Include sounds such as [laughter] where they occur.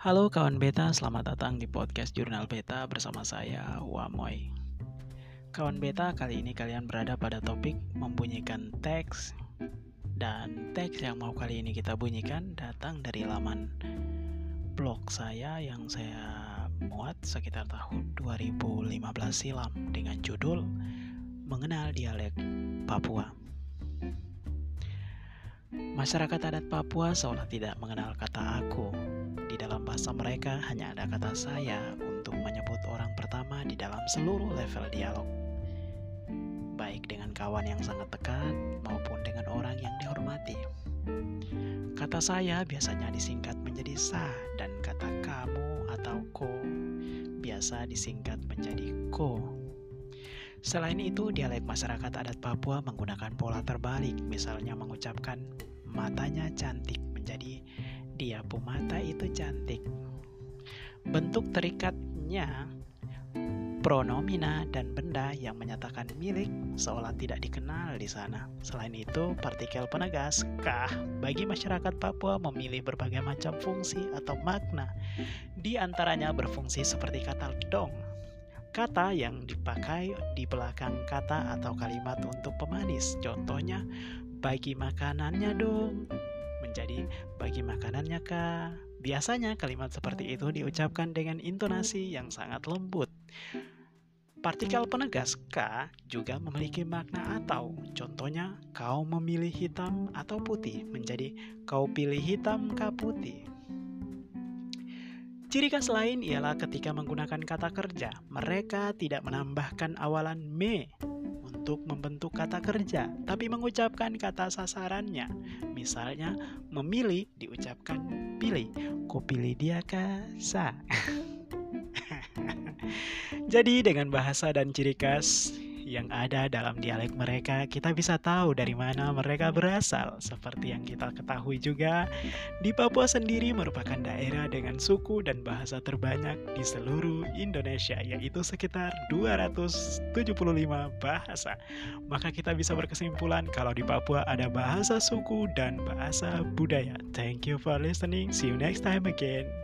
Halo kawan beta, selamat datang di podcast Jurnal Beta bersama saya Wamoy. Kawan beta, kali ini kalian berada pada topik membunyikan teks dan teks yang mau kali ini kita bunyikan datang dari laman blog saya yang saya muat sekitar tahun 2015 silam dengan judul Mengenal Dialek Papua. Masyarakat adat Papua seolah tidak mengenal kata aku. Bahasa mereka hanya ada kata saya untuk menyebut orang pertama di dalam seluruh level dialog. Baik dengan kawan yang sangat dekat maupun dengan orang yang dihormati. Kata saya biasanya disingkat menjadi sa dan kata kamu atau ko biasa disingkat menjadi ko. Selain itu, dialek masyarakat adat Papua menggunakan pola terbalik, misalnya mengucapkan matanya cantik menjadi dia mata itu cantik. Bentuk terikatnya pronomina dan benda yang menyatakan milik seolah tidak dikenal di sana. Selain itu, partikel penegas kah bagi masyarakat Papua memilih berbagai macam fungsi atau makna. Di antaranya berfungsi seperti kata dong kata yang dipakai di belakang kata atau kalimat untuk pemanis. Contohnya, bagi makanannya dong, menjadi bagi makanannya kak. Biasanya kalimat seperti itu diucapkan dengan intonasi yang sangat lembut. Partikel penegas K juga memiliki makna atau, contohnya kau memilih hitam atau putih menjadi kau pilih hitam kah putih. Ciri khas lain ialah ketika menggunakan kata kerja, mereka tidak menambahkan awalan me untuk membentuk kata kerja, tapi mengucapkan kata sasarannya. Misalnya, memilih diucapkan pilih. Kau pilih dia kah? Sa. [laughs] Jadi dengan bahasa dan ciri khas yang ada dalam dialek mereka, kita bisa tahu dari mana mereka berasal. Seperti yang kita ketahui juga, di Papua sendiri merupakan daerah dengan suku dan bahasa terbanyak di seluruh Indonesia, yaitu sekitar 275 bahasa. Maka kita bisa berkesimpulan kalau di Papua ada bahasa suku dan bahasa budaya. Thank you for listening. See you next time again.